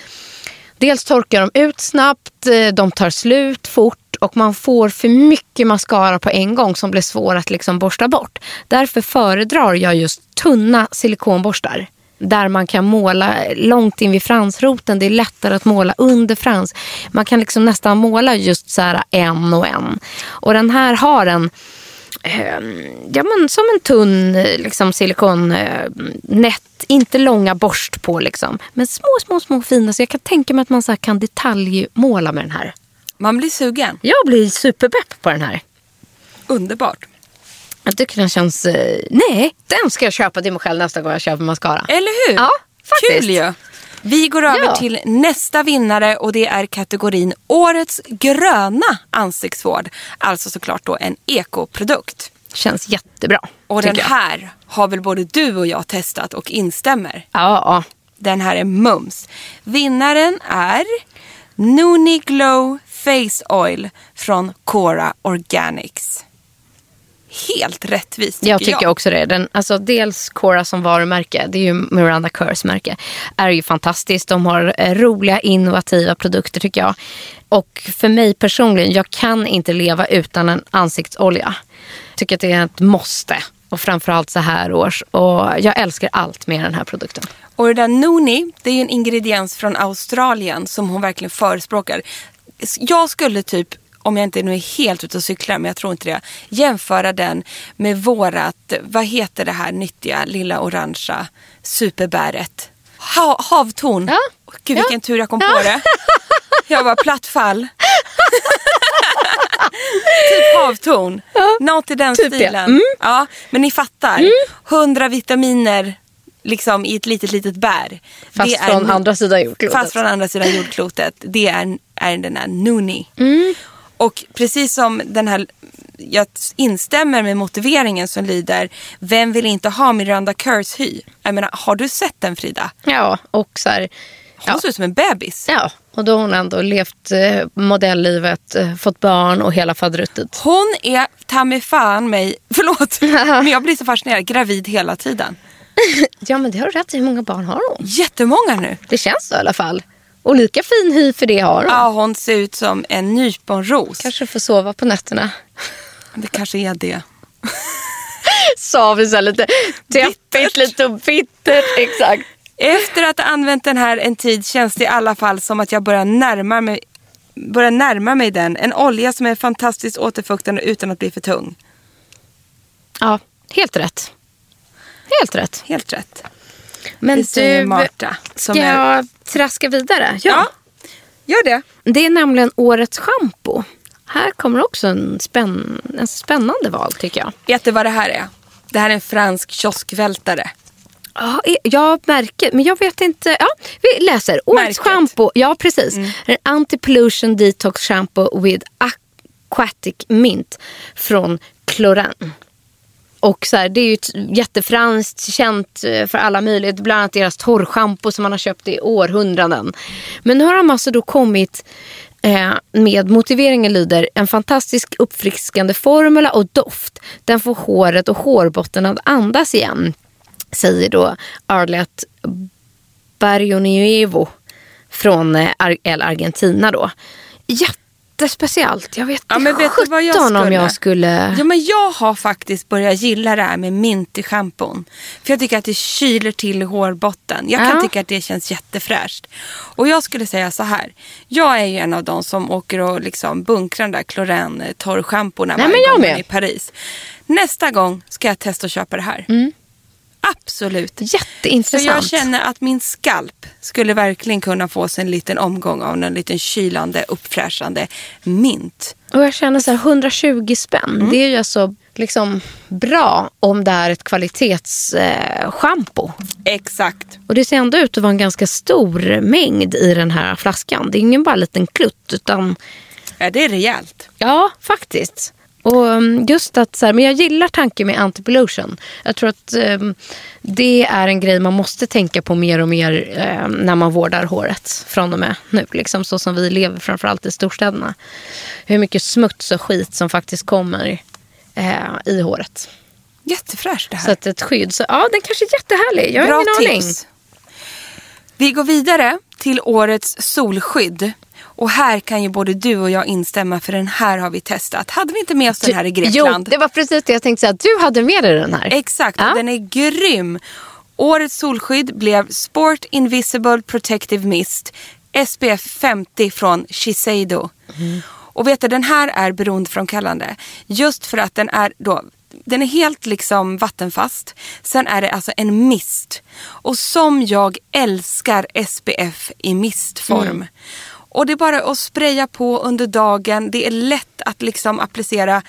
Dels torkar de ut snabbt, eh, de tar slut fort och man får för mycket mascara på en gång som blir svår att liksom borsta bort. Därför föredrar jag just tunna silikonborstar. Där man kan måla långt in vid fransroten. Det är lättare att måla under frans. Man kan liksom nästan måla just så här en och en. Och den här har en ja, men som en tunn liksom, silikonnät. Inte långa borst på liksom. Men små, små, små fina. Så jag kan tänka mig att man så kan detaljmåla med den här. Man blir sugen. Jag blir superpepp på den här. Underbart. Jag tycker den känns... Eh, nej, den ska jag köpa till mig själv nästa gång jag köper mascara. Eller hur? Ja, faktiskt. Kul ju. Vi går över Ja. till nästa vinnare och det är kategorin Årets gröna ansiktsvård. Alltså såklart då en ekoprodukt. Känns jättebra. Och den jag. här har väl både du och jag testat och instämmer. Ja, ja. Den här är mums. Vinnaren är Nuni Glow Face Oil från Cora Organics. Helt rättvist tycker Jag tycker också det. Den, alltså dels Cora som varumärke, det är ju Miranda Kerrs märke, är ju fantastiskt. De har eh, roliga, innovativa produkter tycker jag. Och för mig personligen, jag kan inte leva utan en ansiktsolja. Tycker att det är ett måste. Och framförallt så här års. Och jag älskar allt med den här produkten. Och det där Noni, det är ju en ingrediens från Australien som hon verkligen förespråkar. Jag skulle typ, om jag inte nu är helt ute och cyklar, men jag tror inte det, jämföra den med vårat, vad heter det här nyttiga lilla orangea superbäret? Ha, havtorn. Ja. Gud Ja. vilken tur jag kom Ja. på det. Jag var plattfall. typ havtorn. Något i den typ stilen. Mm. Ja, men ni fattar. 100 vitaminer liksom i ett litet, litet bär. Fast är från andra sidan jordklotet. Fast från andra sidan jordklotet. Det är, är den här Nuni. Mm. Och precis som den här, jag instämmer med motiveringen som lyder, vem vill inte ha Miranda Kerrs hy? Jag menar, har du sett den Frida? Ja, och så här, Hon ser ut som en bebis. ja, och då har hon ändå levt eh, modelllivet, eh, fått barn och hela faderuttet. Hon är ta mig fan mig, förlåt, men jag blir så fascinerad, gravid hela tiden. Ja, men det har du rätt i. Hur många barn har hon? Jättemånga nu. Det känns så i alla fall. Och lika fin hy för det har hon. Ja, hon ser ut som en nyponros. Kanske får sova på nätterna. Det kanske är det. Sa vi så här lite deppigt, lite bittert. Exakt. Efter att ha använt den här en tid känns det i alla fall som att jag börjar närma mig, börjar närma mig den. En olja som är fantastiskt återfuktande utan att bli för tung. Ja, helt rätt. Helt rätt. Helt rätt. Men Det säger du, Marta, som ska är- jag traska vidare? Ja, gör det. Det är nämligen årets schampo. Här kommer också en, spänn, en spännande val tycker jag. Vet du vad det här är? Det här är en fransk kioskvältare. Ja, jag märker, men jag vet inte. Ja, vi läser. Årets Märket. schampo, ja precis. En Anti-pollution detox shampoo with aquatic mint från Cloran. Och så här, det är ju ett jättefranskt, känt eh, för alla möjligt. Bland annat deras torrschampo som man har köpt i århundraden. Men nu har de alltså då kommit eh, med motiveringen lyder en fantastisk uppfriskande formula och doft. Den får håret och hårbotten att andas igen. Säger då Arlet Barrionuevo från eh, El Argentina då. Jättespeciellt. Jag vet Ja, men vet du vad jag sjutton om skulle? jag skulle... Ja, men jag har faktiskt börjat gilla det här med mint i schampon. För jag tycker att det kyler till hårbotten. Jag kan Ja. tycka att det känns jättefräscht. Och jag skulle säga så här. Jag är ju en av de som åker och liksom bunkrar den där Cloran torrschamporna varje jag gång man är i Paris. Nästa gång ska jag testa att köpa det här. Absolut. Så Jätteintressant. jag känner att min skalp skulle verkligen kunna få sig en liten omgång av en liten kylande, uppfräschande mint. Och jag känner så här, 120 spänn. Mm. Det är ju alltså liksom bra om det är ett kvalitetsschampo. Eh. Exakt. och det ser ändå ut att vara en ganska stor mängd i den här flaskan. Det är ingen bara liten klutt utan Ja, det är rejält. ja, faktiskt. Och um, just att så här, men jag gillar tanken med anti-pollution. Jag tror att um, det är en grej man måste tänka på mer och mer um, när man vårdar håret från och med nu. Liksom så som vi lever framförallt i storstäderna. Hur mycket smuts och skit som faktiskt kommer eh, i håret. Jättefräscht det här. Så att ett skydd, så ja den kanske är jättehärlig. Jag har Bra ingen aning. tips. Vi går vidare till årets solskydd. Och här kan ju både du och jag instämma för den här har vi testat. Hade vi inte med oss den här i Grekland? Jo, det var precis det jag tänkte säga. Du hade med dig den här. Exakt, och Ja. den är grym. Årets solskydd blev Sport Invisible Protective Mist SPF 50 från Shiseido. Och vet du, den här är beroendeframkallande. Just för att den är då den är helt liksom vattenfast. Sen är det alltså en mist. Och som jag älskar SPF i mistform. Och det är bara att spraya på under dagen. Det är lätt att liksom applicera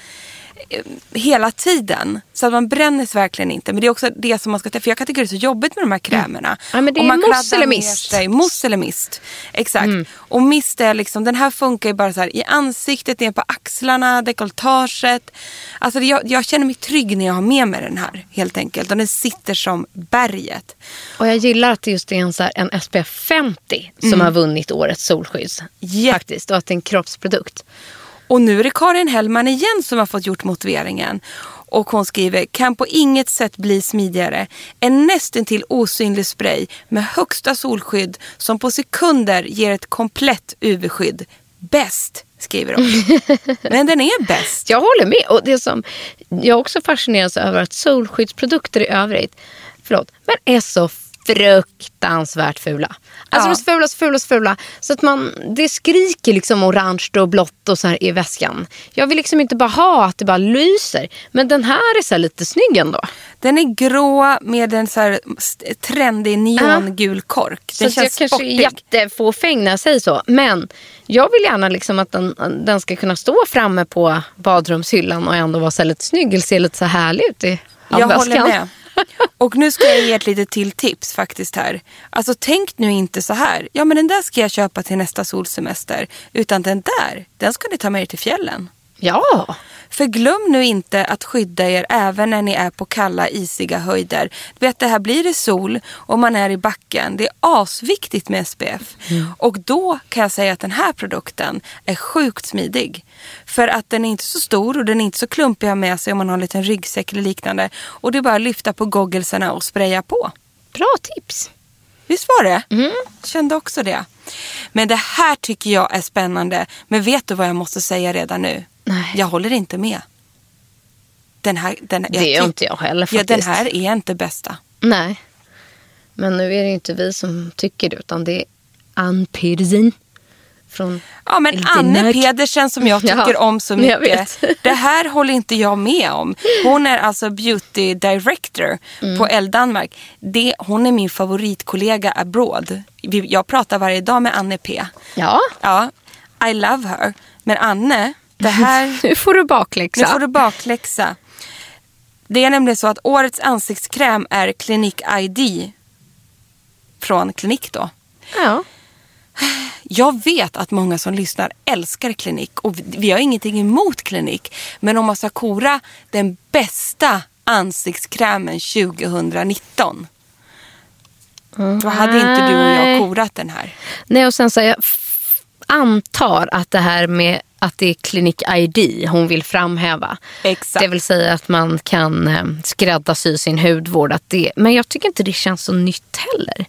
hela tiden. Så att man bränner sig verkligen inte. Men det är också det som man ska... För jag kan tycka det är så jobbigt med de här krämerna. Ja, men det Och är man mousse eller mist. Sig. Mousse eller mist. Exakt. Mm. Och mist är liksom, den här funkar ju bara så här i ansiktet, ner på axlarna, dekolletaget. Alltså jag, jag känner mig trygg när jag har med mig den här helt enkelt. Och den sitter som berget. Och jag gillar att det just är en, så här, en SPF 50 som har vunnit årets solskydd. Ja. Faktiskt. Och att det är en kroppsprodukt. Och nu är det Karin Hellman igen som har fått gjort motiveringen. Och hon skriver, kan på inget sätt bli smidigare. En nästintill osynlig spray med högsta solskydd som på sekunder ger ett komplett UV-skydd. Bäst, skriver hon. Men den är bäst. Jag håller med. Och det som, jag också fascinerad över att solskyddsprodukter i övrigt förlåt, men är så fruktansvärt fula. Alltså Ja. de är så fula, så fula, så fula. Så att man, det skriker liksom orange och blått och så här i väskan. Jag vill liksom inte bara ha att det bara lyser. Men den här är så här lite snygg ändå. Den är grå med en så här trendig neongul kork. Så Den att jag känns kanske sportig. är jättefåfäng när jag säger så. Men jag vill gärna liksom att den, den ska kunna stå framme på badrumshyllan och ändå vara så lite snygg eller se lite så här härlig ut i Jag handväskan. håller med. Och nu ska jag ge ett litet till tips faktiskt här. Alltså tänk nu inte så här. Ja men den där ska jag köpa till nästa solsemester. Utan den där, den ska ni ta med er till fjällen. Ja. För glöm nu inte att skydda er även när ni är på kalla isiga höjder. Du vet det här blir det sol och man är i backen. Det är asviktigt med SPF. Och då kan jag säga att den här produkten är sjukt smidig. För att den är inte så stor och den är inte så klumpig att ha med sig om man har en liten ryggsäck eller liknande. Och det är bara att lyfta på gogglesarna och spraya på. Bra tips. Visst var det? Mm. Kände också det. Men det här tycker jag är spännande. Men vet du vad jag måste säga redan nu? Nej. Jag håller inte med. Den här, den, Det gör inte jag heller Ja, faktiskt. den här är inte bästa. Nej. Men nu är det inte vi som tycker det utan det är Ann Pedersen. Från Ja, men Lite Anne. Pedersen som jag tycker Ja, om så mycket. Det här håller inte jag med om. Hon är alltså beauty director Mm. på Elle Danmark. Det, hon är min favoritkollega abroad. Jag pratar varje dag med Anne P. Ja, Ja, I love her. Men Anne, det här... nu får du bakläxa. Nu får du bakläxa. Det är nämligen så att årets ansiktskräm är Clinique ID från Clinique då. Ja. Jag vet att många som lyssnar älskar Clinique och vi har ingenting emot Clinique. Men om man ska kora den bästa ansiktskrämen 2019 då hade inte du och jag korat den här. Nej, och sen så jag antar att det här med att det är Clinique ID hon vill framhäva. Exakt. Det vill säga att man kan eh, skräddarsy sin hudvård. Att det, men jag tycker inte det känns så nytt heller.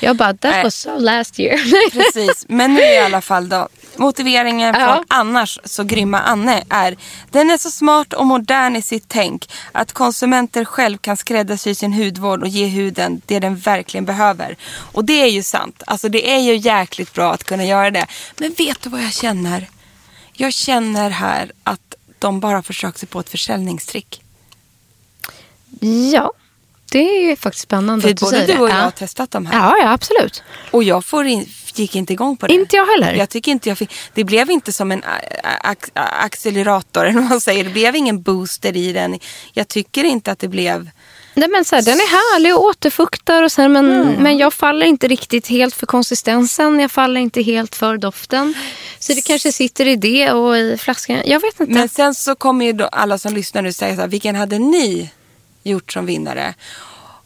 Jag bara, that Nej. was so last year. Precis, men nu i alla fall då. Motiveringen från Ja. annars så grymma Anne är Den är så smart och modern i sitt tänk att konsumenter själv kan skräddarsy sin hudvård och ge huden det den verkligen behöver. Och det är ju sant. Alltså det är ju jäkligt bra att kunna göra det. Men vet du vad jag känner? Jag känner här att de bara försöker sig på ett försäljningstrick. ja, det är ju faktiskt spännande För att du både säger du och det. jag ja. har testat de här. Ja, ja, absolut. Och jag får in, gick inte igång på det. Inte jag heller. Jag tycker inte jag fick, det blev inte som en accelerator, eller vad man säger. Det blev ingen booster i den. Jag tycker inte att det blev... Nej, men så här, den är härlig och återfuktar. Och sen, men, men jag faller inte riktigt helt för konsistensen. Jag faller inte helt för doften. Så det kanske sitter i det och i flaskan. Jag vet inte. Men sen så kommer ju alla som lyssnar nu säga så här, vilken hade ni gjort som vinnare?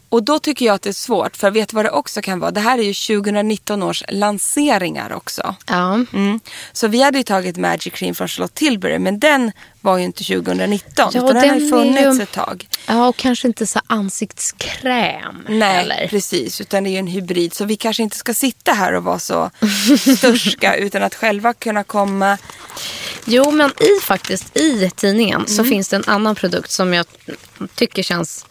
Och då tycker jag att det är svårt, för vet du vad det också kan vara? Det här är ju 2019 års lanseringar också. Ja. Mm. Så vi hade ju tagit Magic Cream från Charlotte Tilbury, men den var ju inte 2019. Ja, utan den har den ju funnits ju- ett tag. ja, och kanske inte så ansiktskräm Nej, heller. precis. Utan det är ju en hybrid. Så vi kanske inte ska sitta här och vara så störska utan att själva kunna komma. Jo, men i faktiskt i tidningen så Mm. finns det en annan produkt som jag tycker känns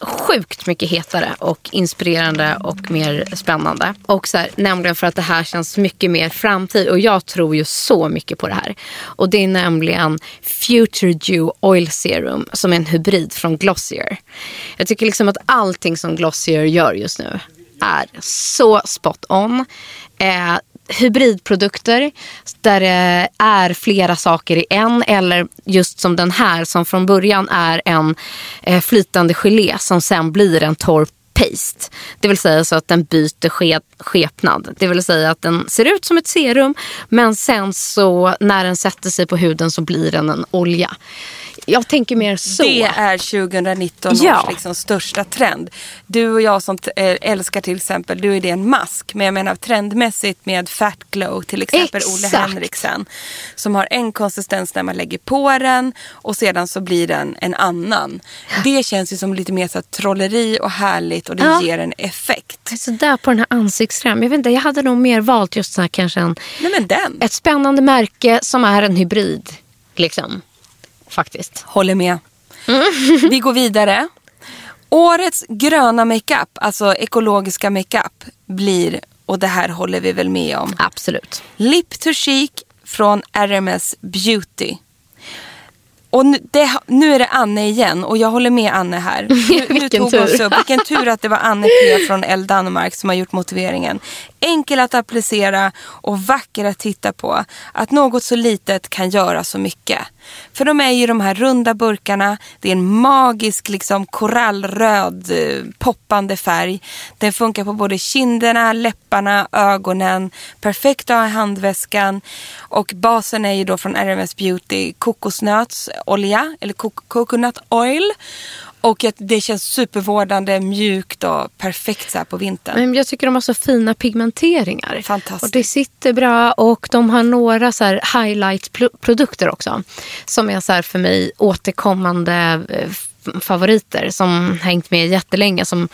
sjukt mycket hetare och inspirerande och mer spännande. Och så här, nämligen för att det här känns mycket mer framtid och jag tror ju så mycket på det här. Och det är nämligen Future Dew Oil Serum som är en hybrid från Glossier. Jag tycker liksom att allting som Glossier gör just nu är så spot on. Eh, hybridprodukter där det är flera saker i en eller just som den här som från början är en eh, flytande gelé som sen blir en torr paste. Det vill säga så att den byter ske- skepnad. Det vill säga att den ser ut som ett serum men sen så när den sätter sig på huden så blir den en olja. Jag tänker mer så. Det är 2019 Ja. års liksom största trend. Du och jag som eh, älskar till exempel, du är det en mask. Men jag menar trendmässigt med Fat Glow till exempel Exakt. Henriksen. Som har en konsistens när man lägger på den och sedan så blir den en annan. Det känns ju som lite mer så här trolleri och härligt och det Ja. ger en effekt. Så där på den här ansiktskräm. Jag vet inte, jag hade nog mer valt just så här kanske en, Nej men den. ett spännande märke som är en hybrid. Liksom. Faktiskt. Håller med. Vi går vidare. Årets gröna makeup, alltså ekologiska makeup, blir, och det här håller vi väl med om, Absolut. Lip to Chic från RMS Beauty. Och nu, det, nu är det Anne igen och jag håller med Anne här. Nu, nu tog tur. oss upp. Vilken tur att det var Anne P från El Danmark som har gjort motiveringen. Enkel att applicera och vacker att titta på. Att något så litet kan göra så mycket. För de är ju de här runda burkarna. Det är en magisk liksom korallröd eh, poppande färg. Den funkar på både kinderna, läpparna, ögonen. Perfekt att ha i handväskan. Och basen är ju då från RMS Beauty kokosnötsolja eller coconut oil. Och att det känns supervårdande, mjukt och perfekt så här på vintern. Men jag tycker de har så fina pigmenteringar. Fantastiskt. Och det sitter bra och de har några så här highlight-produkter också. Som är så här för mig återkommande eh, favoriter som hängt med jättelänge. Som,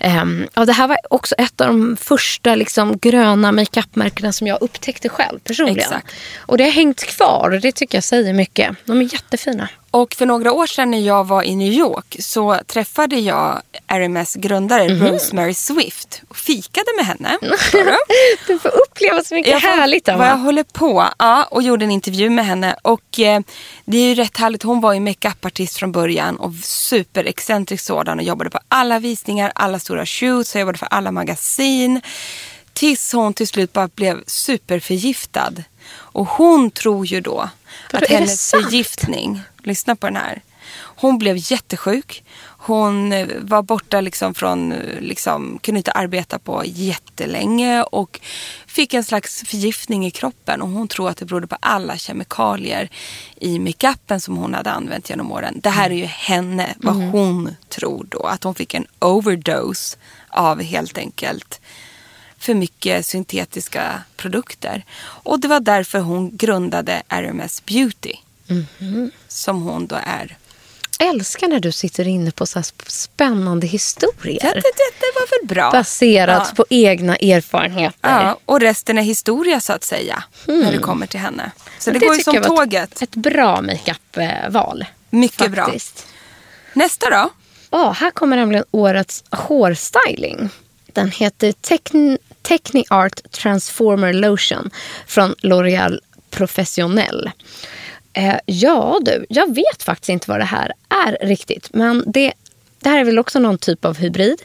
ehm, ja, det här var också ett av de första liksom, gröna makeupmärkena som jag upptäckte själv personligen. Exakt. Och det har hängt kvar och det tycker jag säger mycket. De är jättefina. Och för några år sedan när jag var i New York så träffade jag RMS grundare Mhm. Rosemary Swift och fikade med henne. Du? Du får uppleva så mycket Jag härligt. Vad jag håller på. Ja, och gjorde en intervju med henne. Och eh, det är ju rätt härligt. Hon var ju makeupartist från början och superexcentrisk sådan och jobbade på alla visningar, alla stora shoots och jobbade för alla magasin. Tills hon till slut bara blev superförgiftad. Och hon tror ju då att hennes sant? förgiftning, lyssna på den här. Hon blev jättesjuk. Hon eh, var borta liksom från, eh, liksom, kunde inte arbeta på jättelänge och fick en slags förgiftning i kroppen. Och hon tror att det berodde på alla kemikalier i makeupen som hon hade använt genom åren. Det här är ju henne, vad hon tror då. Att hon fick en overdose av helt enkelt för mycket syntetiska produkter. Och det var därför hon grundade RMS Beauty. Som hon då är. Älskar när du sitter inne på så spännande historier. Det, det, det var väl bra. Baserat Ja. på egna erfarenheter. Ja, och resten är historia så att säga. När det kommer till henne. Så det, går ju som tåget. Ett, ett bra makeup-val. Mycket bra. faktiskt. Nästa då? Ja, här kommer nämligen årets hårstyling. Den heter Techn- Techni-Art Transformer Lotion från L'Oreal Professionell. Eh, ja du, jag vet faktiskt inte vad det här är riktigt. Men det, det här är väl också någon typ av hybrid.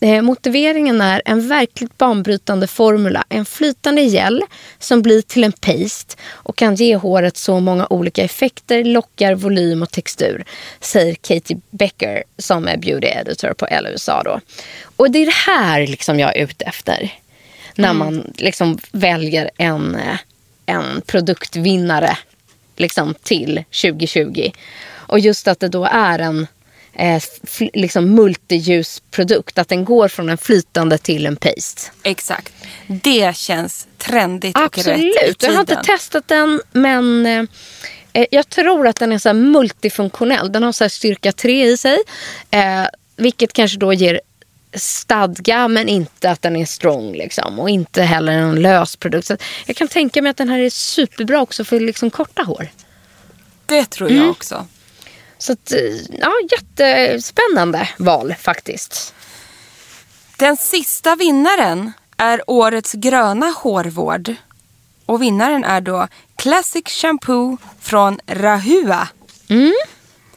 Eh, motiveringen är en verkligt banbrytande formula. En flytande gel som blir till en paste och kan ge håret så många olika effekter, lockar, volym och textur. Säger Katie Becker som är beauty editor på LUSA. Då. Och det är det här liksom jag är ute efter. När man liksom väljer en, eh, en produktvinnare liksom till 2020. Och just att det då är en eh, liksom multiljusprodukt. Att den går från en flytande till en paste. Exakt. Det känns trendigt och rätt Absolut. Jag har inte testat den men eh, eh, jag tror att den är så multifunktionell. Den har så styrka 3 i sig. Eh, vilket kanske då ger stadga men inte att den är strong. Liksom, och inte heller en lös produkt. Så jag kan tänka mig att den här är superbra också för liksom korta hår. Det tror Mm. jag också. Så att, eh, ja, jättespännande val faktiskt. Den sista vinnaren är årets gröna hårvård. Och vinnaren är då Classic Shampoo från Rahua.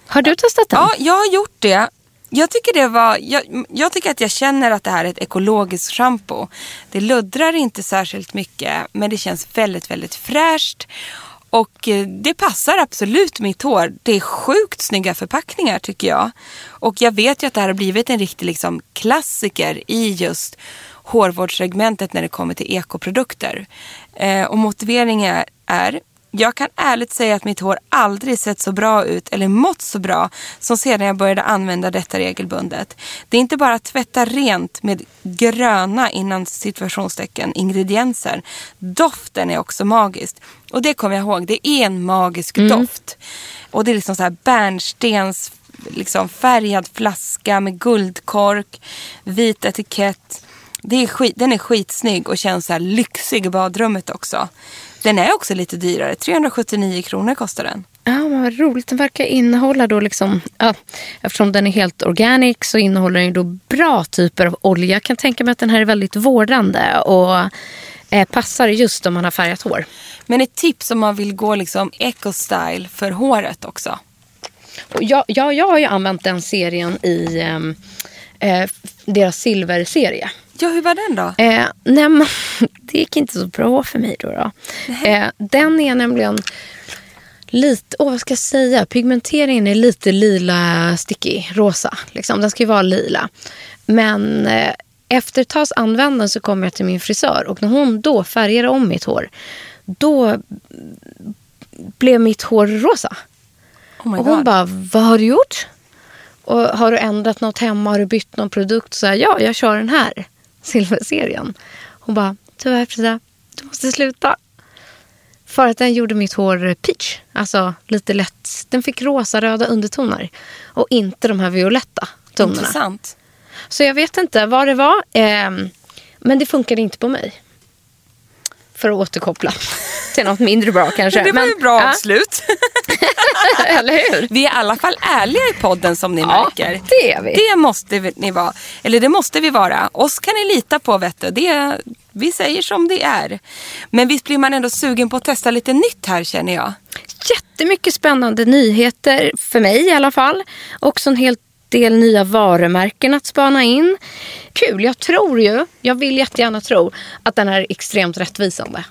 Har du testat den? Ja, jag har gjort det. Jag tycker, det var, jag, jag tycker att jag känner att det här är ett ekologiskt shampoo. Det luddrar inte särskilt mycket men det känns väldigt, väldigt fräscht. Och eh, det passar absolut mitt hår. Det är sjukt snygga förpackningar tycker jag. Och jag vet ju att det här har blivit en riktig liksom, klassiker i just hårvårdssegmentet när det kommer till ekoprodukter. Eh, och motiveringen är, är jag kan ärligt säga att mitt hår aldrig sett så bra ut eller mått så bra som sedan jag började använda detta regelbundet. Det är inte bara att tvätta rent med gröna innan situationstecken ingredienser. Doften är också magiskt. Och det kommer jag ihåg, det är en magisk doft. Och det är liksom så här bärnstens liksom färgad flaska med guldkork, vit etikett. Det är skit, den är skitsnygg och känns så här lyxig i badrummet också. Den är också lite dyrare. 379 kronor kostar den. Ja, men vad roligt. Den verkar innehålla då liksom, ja, eftersom den är helt organic så innehåller den ju då bra typer av olja. Jag kan tänka mig att den här är väldigt vårdande och eh, passar just om man har färgat hår. Men ett tips om man vill gå liksom eco-style för håret också. Och jag, jag, jag har ju använt den serien i ehm, eh, deras silverserie. Ja, hur var den då? Eh, nej, men, det gick inte så bra för mig då. då. Eh, den är nämligen lite, åh vad ska jag säga, pigmenteringen är lite lila sticky, rosa. Liksom. Den ska ju vara lila. Men eh, efter ett tags användande så kom jag till min frisör och när hon då färgade om mitt hår, då blev mitt hår rosa. Oh och hon God. bara, vad har du gjort? Och har du ändrat något hemma? Har du bytt någon produkt? Så här, ja, jag kör den här silverserien. Hon bara, tyvärr Frida, du måste sluta. För att den gjorde mitt hår peach. Alltså lite lätt. Den fick rosa-röda undertoner. Och inte de här violetta tonerna. Intressant. Så jag vet inte vad det var. ehm, men det funkade inte på mig. För att återkoppla till något mindre bra kanske. Det var ju bra ja, avslut. Eller hur? Vi är i alla fall ärliga i podden som ni Ja, märker. det är vi. Det måste ni vara. Eller det måste vi vara. Oss kan ni lita på vet du. Det, vi säger som det är. Men visst blir man ändå sugen på att testa lite nytt här känner jag. jättemycket spännande nyheter, för mig i alla fall. Också en hel del nya varumärken att spana in. Kul, jag tror ju, jag vill jättegärna tro att den här är extremt rättvisande.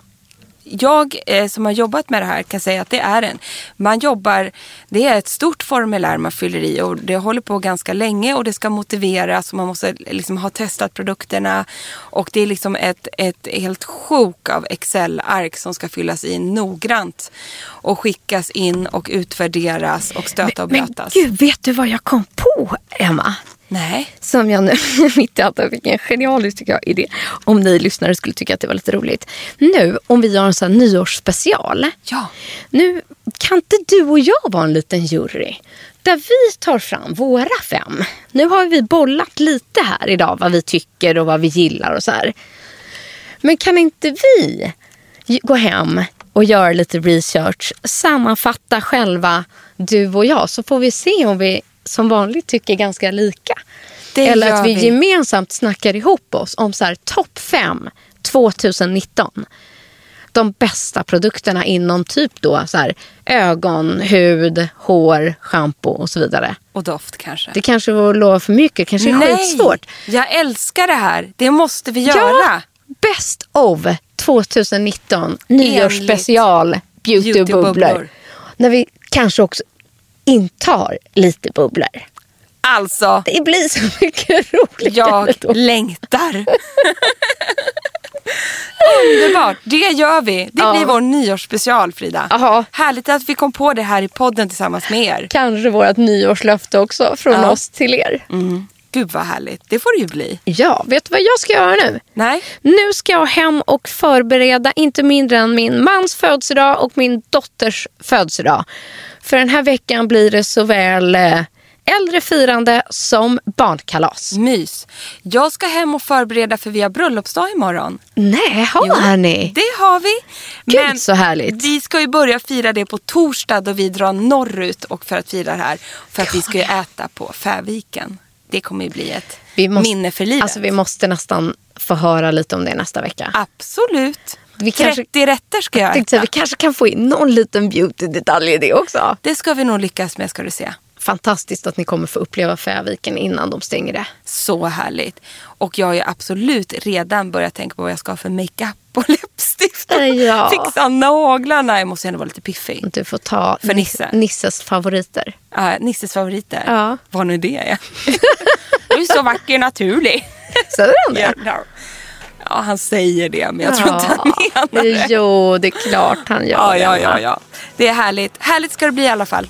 Jag eh, som har jobbat med det här kan säga att det är en. Man jobbar, det är ett stort formulär man fyller i och det håller på ganska länge och det ska motiveras och man måste liksom ha testat produkterna. Och det är liksom ett, ett helt sjok av Excel-ark som ska fyllas i noggrant och skickas in och utvärderas och stöta och Men blötas. gud, vet du vad jag kom på, Emma? Nej. Som jag nu mitt i allt en genialisk tycker jag, idé. Om ni lyssnare skulle tycka att det var lite roligt. Nu, om vi gör en sån nyårsspecial. Ja. Nu kan inte du och jag vara en liten jury? Där vi tar fram våra fem. Nu har vi bollat lite här idag vad vi tycker och vad vi gillar och så här. Men kan inte vi gå hem och göra lite research, sammanfatta själva du och jag så får vi se om vi som vanligt tycker ganska lika. Det Eller att vi, vi. gemensamt snackar ihop oss om så här topp fem 2019 de bästa produkterna inom typ då så här, ögon, hud, hår, shampoo och så vidare. Och doft kanske. Det kanske var att lova för mycket, kanske är Nej, skitsvårt. jag älskar det här. Det måste vi göra. Ja, Best of 2019, nyårsspecial, beautybubblor. Beautybubblor. När vi kanske också intar lite bubblor. Alltså, Det blir så mycket roligare jag då. längtar. Underbart, det gör vi. Det Ja. blir vår nyårsspecial Frida. Jaha. Härligt att vi kom på det här i podden tillsammans med er. Kanske vårt nyårslöfte också från Ja. oss till er. Gud vad härligt, det får det ju bli. Ja, vet du vad jag ska göra nu? Nej, Nu ska jag hem och förbereda inte mindre än min mans födelsedag och min dotters födelsedag. För den här veckan blir det såväl eh, äldrefirande som barnkalas. mys. Jag ska hem och förbereda för vi har bröllopsdag imorgon. Nej, har ni? Det har vi. Gud, så härligt. vi ska ju börja fira det på torsdag då vi drar norrut och för att fira det här. För att vi ska ju äta på Färviken. Det kommer ju bli ett måste- minne för livet. Alltså, vi måste nästan få höra lite om det nästa vecka. Absolut. Vi kanske- 30 rätter ska jag säga, äta. vi kanske kan få in någon liten beauty-detalj i det också. Det ska vi nog lyckas med ska du se. Fantastiskt att ni kommer få uppleva Färviken innan de stänger det. Så härligt. Och jag har ju absolut redan börjat tänka på vad jag ska ha för makeup och läppstift. och Ja. Fixa naglarna. Jag måste ändå vara lite piffig. Du får ta För Nisse. Nisses favoriter. Uh, Nisses favoriter. Ja. Vad nu det är. du är så vacker naturlig. Säger han det? Ja, ja. ja, han säger det men jag tror inte han menar det. Jo, det är klart han gör Ja, ja, ja, ja. Det är härligt. Härligt ska det bli i alla fall.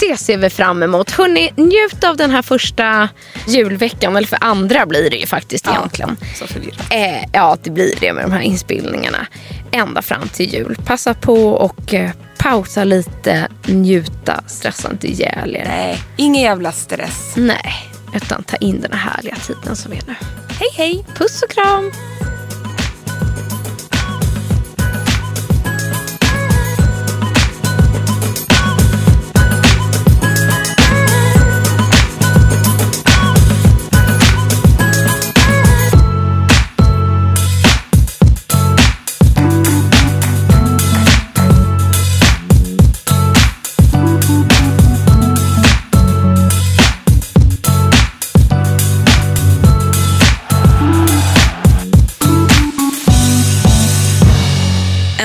Det ser vi fram emot. Hörrni, njut av den här första julveckan. Eller för andra blir det ju faktiskt egentligen. Så förvirrat. Eh, ja, det blir det med de här inspelningarna. Ända fram till jul. Passa på och eh, pausa lite, njuta, stressa inte ihjäl er. Nej, ingen jävla stress. Nej, utan ta in den här härliga tiden som är nu. Hej, hej. Puss och kram!